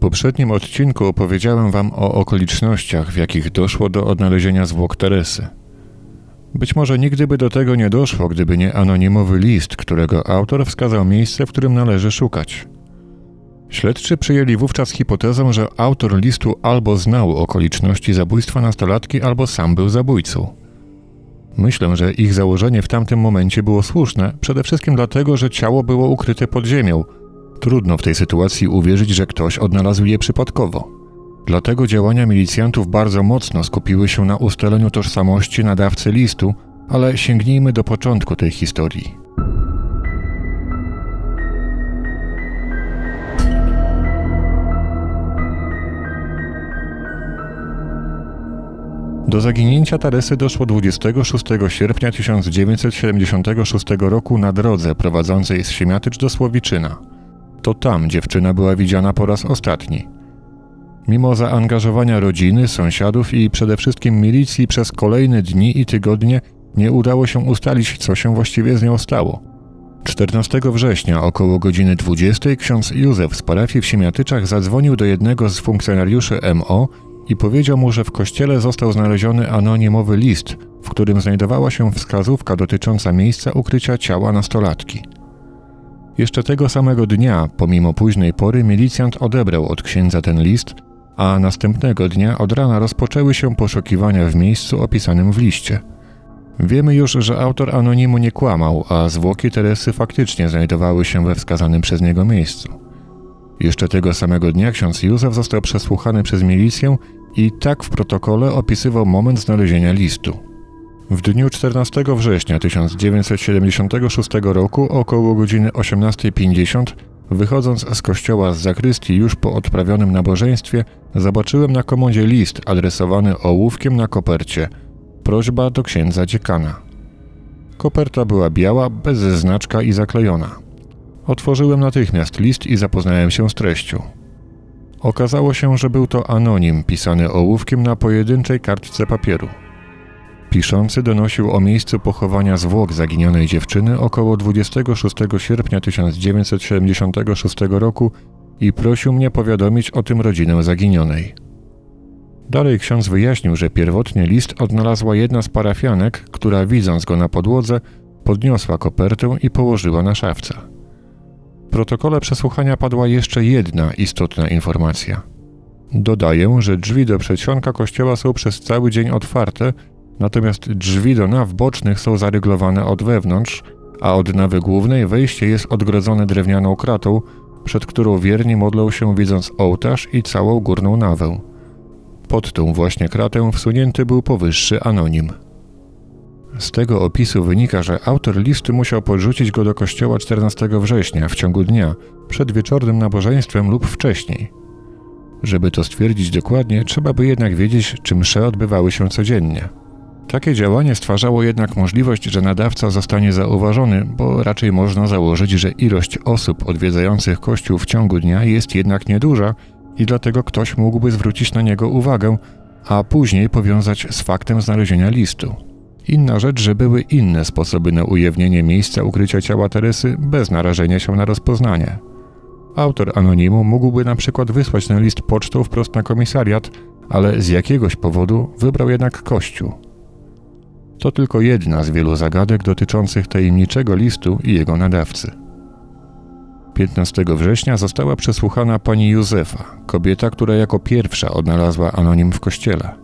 poprzednim odcinku opowiedziałem Wam o okolicznościach, w jakich doszło do odnalezienia zwłok Teresy. Być może nigdy by do tego nie doszło, gdyby nie anonimowy list, którego autor wskazał miejsce, w którym należy szukać. Śledczy przyjęli wówczas hipotezę, że autor listu albo znał okoliczności zabójstwa nastolatki, albo sam był zabójcą. Myślę, że ich założenie w tamtym momencie było słuszne, przede wszystkim dlatego, że ciało było ukryte pod ziemią. Trudno w tej sytuacji uwierzyć, że ktoś odnalazł je przypadkowo. Dlatego działania milicjantów bardzo mocno skupiły się na ustaleniu tożsamości nadawcy listu, ale sięgnijmy do początku tej historii. Do zaginięcia Teresy doszło 26 sierpnia 1976 roku na drodze prowadzącej z Siemiatycz do Słowiczyna. To tam dziewczyna była widziana po raz ostatni. Mimo zaangażowania rodziny, sąsiadów i przede wszystkim milicji przez kolejne dni i tygodnie nie udało się ustalić, co się właściwie z nią stało. 14 września około godziny 20 ksiądz Józef z parafii w Siemiatyczach zadzwonił do jednego z funkcjonariuszy MO i powiedział mu, że w kościele został znaleziony anonimowy list, w którym znajdowała się wskazówka dotycząca miejsca ukrycia ciała nastolatki. Jeszcze tego samego dnia, pomimo późnej pory, milicjant odebrał od księdza ten list, a następnego dnia od rana rozpoczęły się poszukiwania w miejscu opisanym w liście. Wiemy już, że autor anonimu nie kłamał, a zwłoki Teresy faktycznie znajdowały się we wskazanym przez niego miejscu. Jeszcze tego samego dnia ksiądz Józef został przesłuchany przez milicję i tak w protokole opisywał moment znalezienia listu. W dniu 14 września 1976 roku około godziny 18.50 wychodząc z kościoła z zakrystii już po odprawionym nabożeństwie zobaczyłem na komodzie list adresowany ołówkiem na kopercie prośba do księdza dziekana. Koperta była biała, bez znaczka i zaklejona. Otworzyłem natychmiast list i zapoznałem się z treścią. Okazało się, że był to anonim pisany ołówkiem na pojedynczej kartce papieru. Piszący donosił o miejscu pochowania zwłok zaginionej dziewczyny około 26 sierpnia 1976 roku i prosił mnie powiadomić o tym rodzinę zaginionej. Dalej ksiądz wyjaśnił, że pierwotnie list odnalazła jedna z parafianek, która widząc go na podłodze, podniosła kopertę i położyła na szafce. W protokole przesłuchania padła jeszcze jedna istotna informacja. Dodaję, że drzwi do przedsionka kościoła są przez cały dzień otwarte, natomiast drzwi do naw bocznych są zaryglowane od wewnątrz, a od nawy głównej wejście jest odgrodzone drewnianą kratą, przed którą wierni modlą się widząc ołtarz i całą górną nawę. Pod tą właśnie kratę wsunięty był powyższy anonim. Z tego opisu wynika, że autor listu musiał podrzucić go do kościoła 14 września w ciągu dnia, przed wieczornym nabożeństwem lub wcześniej. Żeby to stwierdzić dokładnie, trzeba by jednak wiedzieć, czy msze odbywały się codziennie. Takie działanie stwarzało jednak możliwość, że nadawca zostanie zauważony, bo raczej można założyć, że ilość osób odwiedzających kościół w ciągu dnia jest jednak nieduża i dlatego ktoś mógłby zwrócić na niego uwagę, a później powiązać z faktem znalezienia listu. Inna rzecz, że były inne sposoby na ujawnienie miejsca ukrycia ciała Teresy bez narażenia się na rozpoznanie. Autor anonimu mógłby na przykład wysłać ten list pocztą wprost na komisariat, ale z jakiegoś powodu wybrał jednak Kościół. To tylko jedna z wielu zagadek dotyczących tajemniczego listu i jego nadawcy. 15 września została przesłuchana pani Józefa, kobieta, która jako pierwsza odnalazła anonim w kościele.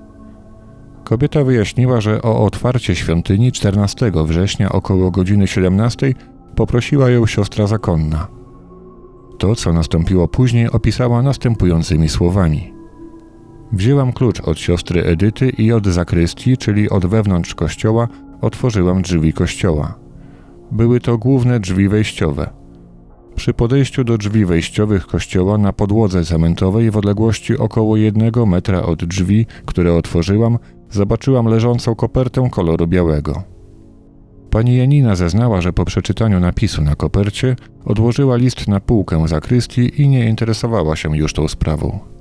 Kobieta wyjaśniła, że o otwarcie świątyni 14 września około godziny 17 poprosiła ją siostra zakonna. To, co nastąpiło później, opisała następującymi słowami. Wzięłam klucz od siostry Edyty i od zakrystii, czyli od wewnątrz kościoła, otworzyłam drzwi kościoła. Były to główne drzwi wejściowe. Przy podejściu do drzwi wejściowych kościoła na podłodze cementowej w odległości około jednego metra od drzwi, które otworzyłam, zobaczyłam leżącą kopertę koloru białego. Pani Janina zeznała, że po przeczytaniu napisu na kopercie odłożyła list na półkę zakrystii i nie interesowała się już tą sprawą.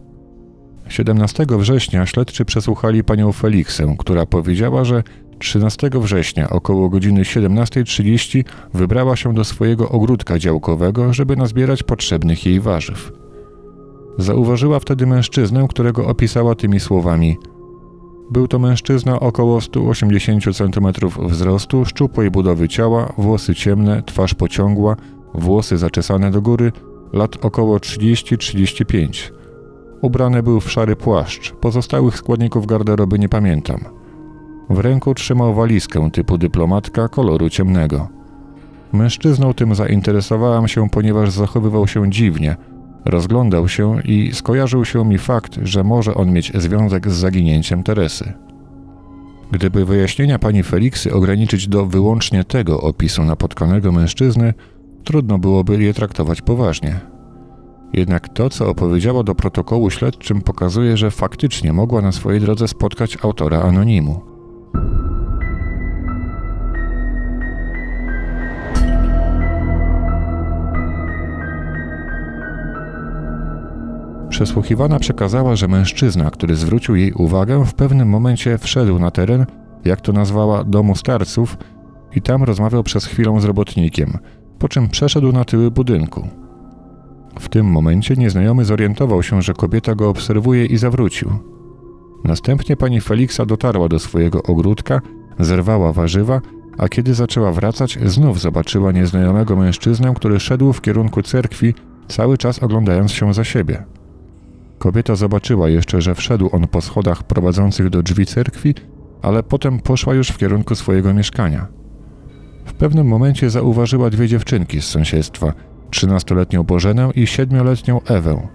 17 września śledczy przesłuchali panią Feliksę, która powiedziała, że 13 września około godziny 17.30 wybrała się do swojego ogródka działkowego, żeby nazbierać potrzebnych jej warzyw. Zauważyła wtedy mężczyznę, którego opisała tymi słowami. Był to mężczyzna około 180 cm wzrostu, szczupłej budowy ciała, włosy ciemne, twarz pociągła, włosy zaczesane do góry, lat około 30-35. Ubrany był w szary płaszcz, pozostałych składników garderoby nie pamiętam. W ręku trzymał walizkę typu dyplomatka koloru ciemnego. Mężczyzną tym zainteresowałam się, ponieważ zachowywał się dziwnie. Rozglądał się i skojarzył się mi fakt, że może on mieć związek z zaginięciem Teresy. Gdyby wyjaśnienia pani Feliksy ograniczyć do wyłącznie tego opisu napotkanego mężczyzny, trudno byłoby je traktować poważnie. Jednak to, co opowiedziała do protokołu śledczym, pokazuje, że faktycznie mogła na swojej drodze spotkać autora anonimu. Przesłuchiwana przekazała, że mężczyzna, który zwrócił jej uwagę, w pewnym momencie wszedł na teren, jak to nazwała, domu starców i tam rozmawiał przez chwilę z robotnikiem, po czym przeszedł na tyły budynku. W tym momencie nieznajomy zorientował się, że kobieta go obserwuje i zawrócił. Następnie pani Feliksa dotarła do swojego ogródka, zerwała warzywa, a kiedy zaczęła wracać, znów zobaczyła nieznajomego mężczyznę, który szedł w kierunku cerkwi, cały czas oglądając się za siebie. Kobieta zobaczyła jeszcze, że wszedł on po schodach prowadzących do drzwi cerkwi, ale potem poszła już w kierunku swojego mieszkania. W pewnym momencie zauważyła dwie dziewczynki z sąsiedztwa, trzynastoletnią Bożenę i siedmioletnią Ewę.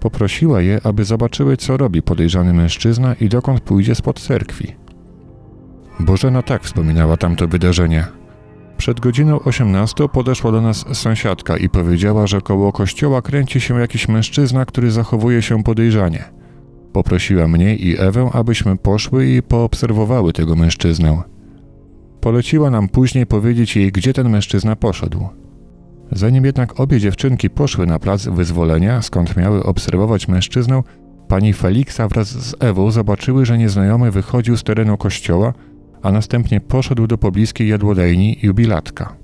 Poprosiła je, aby zobaczyły, co robi podejrzany mężczyzna i dokąd pójdzie spod cerkwi. Bożena tak wspominała tamto wydarzenie. Przed godziną 18 podeszła do nas sąsiadka i powiedziała, że koło kościoła kręci się jakiś mężczyzna, który zachowuje się podejrzanie. Poprosiła mnie i Ewę, abyśmy poszły i poobserwowały tego mężczyznę. Poleciła nam później powiedzieć jej, gdzie ten mężczyzna poszedł. Zanim jednak obie dziewczynki poszły na plac wyzwolenia, skąd miały obserwować mężczyznę, pani Feliksa wraz z Ewą zobaczyły, że nieznajomy wychodził z terenu kościoła, a następnie poszedł do pobliskiej jadłodajni jubilatka.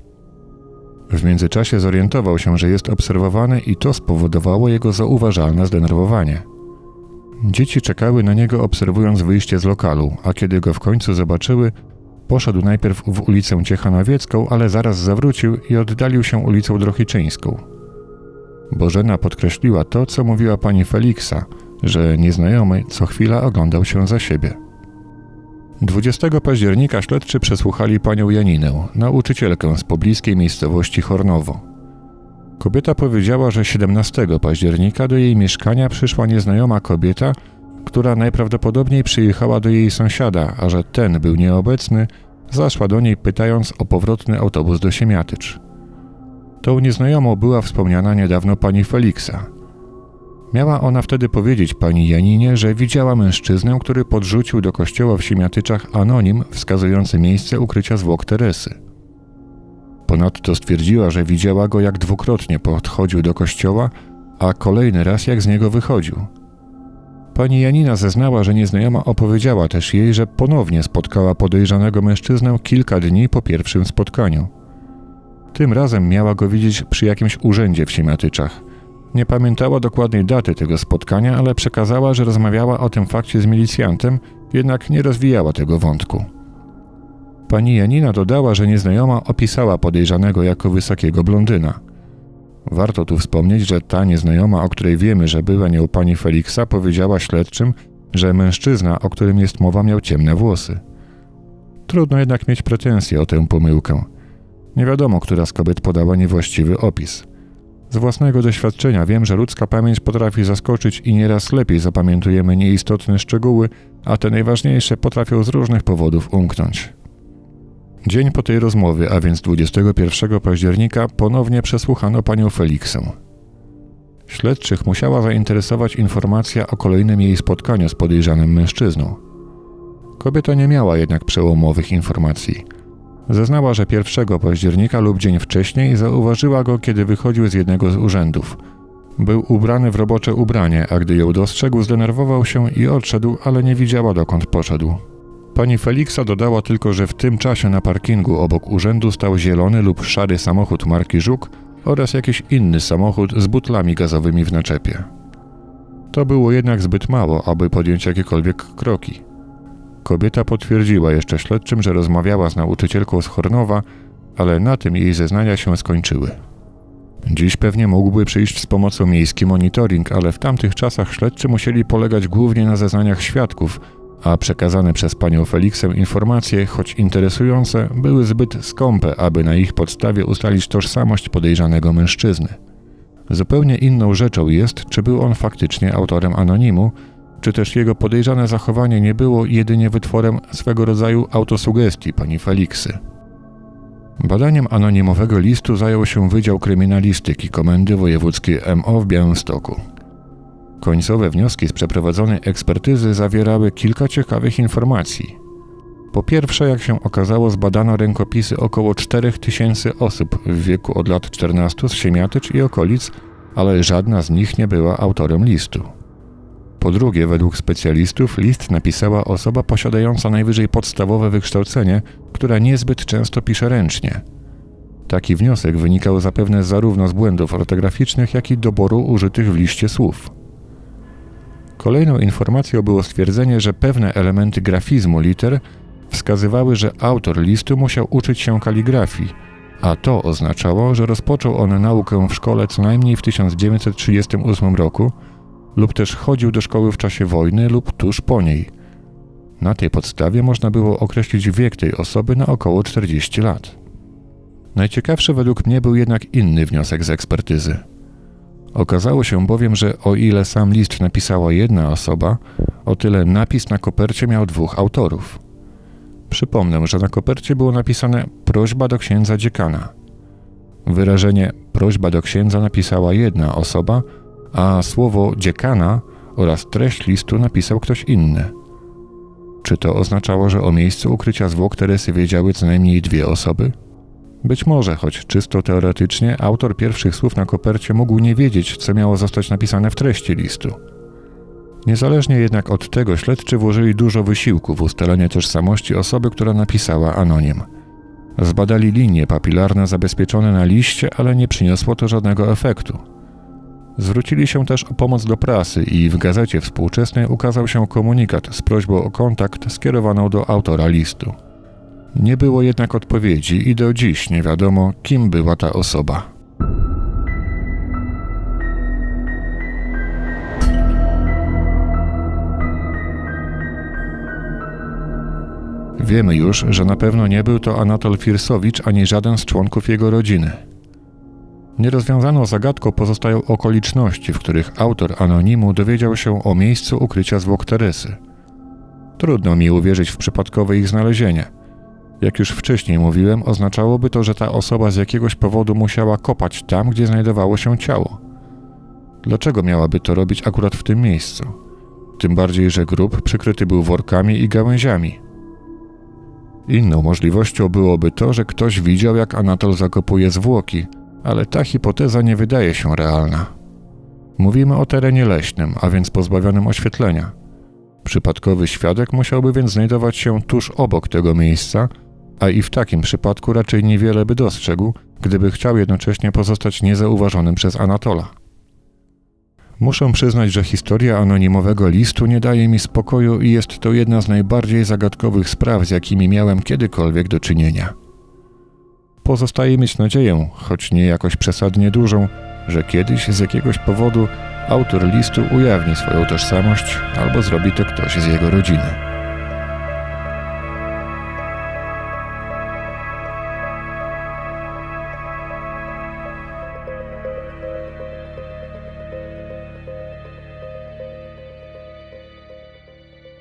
W międzyczasie zorientował się, że jest obserwowany i to spowodowało jego zauważalne zdenerwowanie. Dzieci czekały na niego obserwując wyjście z lokalu, a kiedy go w końcu zobaczyły, Poszedł najpierw w ulicę Ciechanowiecką, ale zaraz zawrócił i oddalił się ulicą Drohiczyńską. Bożena podkreśliła to, co mówiła pani Feliksa, że nieznajomy co chwila oglądał się za siebie. 20 października śledczy przesłuchali panią Janinę, nauczycielkę z pobliskiej miejscowości Hornowo. Kobieta powiedziała, że 17 października do jej mieszkania przyszła nieznajoma kobieta, która najprawdopodobniej przyjechała do jej sąsiada, a że ten był nieobecny, zaszła do niej pytając o powrotny autobus do Siemiatycz. Tą nieznajomą była wspomniana niedawno pani Feliksa. Miała ona wtedy powiedzieć pani Janinie, że widziała mężczyznę, który podrzucił do kościoła w Siemiatyczach anonim wskazujący miejsce ukrycia zwłok Teresy. Ponadto stwierdziła, że widziała go jak dwukrotnie podchodził do kościoła, a kolejny raz jak z niego wychodził – Pani Janina zeznała, że nieznajoma opowiedziała też jej, że ponownie spotkała podejrzanego mężczyznę kilka dni po pierwszym spotkaniu. Tym razem miała go widzieć przy jakimś urzędzie w Siemiatyczach. Nie pamiętała dokładnej daty tego spotkania, ale przekazała, że rozmawiała o tym fakcie z milicjantem, jednak nie rozwijała tego wątku. Pani Janina dodała, że nieznajoma opisała podejrzanego jako wysokiego blondyna. Warto tu wspomnieć, że ta nieznajoma, o której wiemy, że była nią pani Feliksa, powiedziała śledczym, że mężczyzna, o którym jest mowa, miał ciemne włosy. Trudno jednak mieć pretensje o tę pomyłkę. Nie wiadomo, która z kobiet podała niewłaściwy opis. Z własnego doświadczenia wiem, że ludzka pamięć potrafi zaskoczyć i nieraz lepiej zapamiętujemy nieistotne szczegóły, a te najważniejsze potrafią z różnych powodów umknąć. Dzień po tej rozmowie, a więc 21 października, ponownie przesłuchano panią Feliksę. Śledczych musiała zainteresować informacja o kolejnym jej spotkaniu z podejrzanym mężczyzną. Kobieta nie miała jednak przełomowych informacji. Zeznała, że 1 października lub dzień wcześniej zauważyła go, kiedy wychodził z jednego z urzędów. Był ubrany w robocze ubranie, a gdy ją dostrzegł, zdenerwował się i odszedł, ale nie widziała dokąd poszedł. Pani Feliksa dodała tylko, że w tym czasie na parkingu obok urzędu stał zielony lub szary samochód marki Żuk oraz jakiś inny samochód z butlami gazowymi w naczepie. To było jednak zbyt mało, aby podjąć jakiekolwiek kroki. Kobieta potwierdziła jeszcze śledczym, że rozmawiała z nauczycielką z Hornowa, ale na tym jej zeznania się skończyły. Dziś pewnie mógłby przyjść z pomocą miejski monitoring, ale w tamtych czasach śledczy musieli polegać głównie na zeznaniach świadków, a przekazane przez panią Feliksem informacje, choć interesujące, były zbyt skąpe, aby na ich podstawie ustalić tożsamość podejrzanego mężczyzny. Zupełnie inną rzeczą jest, czy był on faktycznie autorem anonimu, czy też jego podejrzane zachowanie nie było jedynie wytworem swego rodzaju autosugestii pani Feliksy. Badaniem anonimowego listu zajął się Wydział Kryminalistyki Komendy Wojewódzkiej MO w Białymstoku. Końcowe wnioski z przeprowadzonej ekspertyzy zawierały kilka ciekawych informacji. Po pierwsze, jak się okazało, zbadano rękopisy około 4000 osób w wieku od lat 14 z Siemiatycz i okolic, ale żadna z nich nie była autorem listu. Po drugie, według specjalistów, list napisała osoba posiadająca najwyżej podstawowe wykształcenie, która niezbyt często pisze ręcznie. Taki wniosek wynikał zapewne zarówno z błędów ortograficznych, jak i doboru użytych w liście słów. Kolejną informacją było stwierdzenie, że pewne elementy grafizmu liter wskazywały, że autor listu musiał uczyć się kaligrafii, a to oznaczało, że rozpoczął on naukę w szkole co najmniej w 1938 roku lub też chodził do szkoły w czasie wojny lub tuż po niej. Na tej podstawie można było określić wiek tej osoby na około 40 lat. Najciekawszy według mnie był jednak inny wniosek z ekspertyzy. Okazało się bowiem, że o ile sam list napisała jedna osoba, o tyle napis na kopercie miał dwóch autorów. Przypomnę, że na kopercie było napisane prośba do księdza dziekana. Wyrażenie prośba do księdza napisała jedna osoba, a słowo dziekana oraz treść listu napisał ktoś inny. Czy to oznaczało, że o miejscu ukrycia zwłok Teresy wiedziały co najmniej dwie osoby? Być może, choć czysto teoretycznie, autor pierwszych słów na kopercie mógł nie wiedzieć, co miało zostać napisane w treści listu. Niezależnie jednak od tego, śledczy włożyli dużo wysiłku w ustalenie tożsamości osoby, która napisała anonim. Zbadali linie papilarne zabezpieczone na liście, ale nie przyniosło to żadnego efektu. Zwrócili się też o pomoc do prasy i w gazecie współczesnej ukazał się komunikat z prośbą o kontakt skierowaną do autora listu. Nie było jednak odpowiedzi i do dziś nie wiadomo, kim była ta osoba. Wiemy już, że na pewno nie był to Anatol Firsowicz ani żaden z członków jego rodziny. Nierozwiązaną zagadką pozostają okoliczności, w których autor anonimu dowiedział się o miejscu ukrycia zwłok Teresy. Trudno mi uwierzyć w przypadkowe ich znalezienie. Jak już wcześniej mówiłem, oznaczałoby to, że ta osoba z jakiegoś powodu musiała kopać tam, gdzie znajdowało się ciało. Dlaczego miałaby to robić akurat w tym miejscu? Tym bardziej, że grób przykryty był workami i gałęziami. Inną możliwością byłoby to, że ktoś widział, jak Anatol zakopuje zwłoki, ale ta hipoteza nie wydaje się realna. Mówimy o terenie leśnym, a więc pozbawionym oświetlenia. Przypadkowy świadek musiałby więc znajdować się tuż obok tego miejsca, a i w takim przypadku raczej niewiele by dostrzegł, gdyby chciał jednocześnie pozostać niezauważonym przez Anatola. Muszę przyznać, że historia anonimowego listu nie daje mi spokoju i jest to jedna z najbardziej zagadkowych spraw, z jakimi miałem kiedykolwiek do czynienia. Pozostaje mieć nadzieję, choć nie jakoś przesadnie dużą, że kiedyś z jakiegoś powodu autor listu ujawni swoją tożsamość albo zrobi to ktoś z jego rodziny.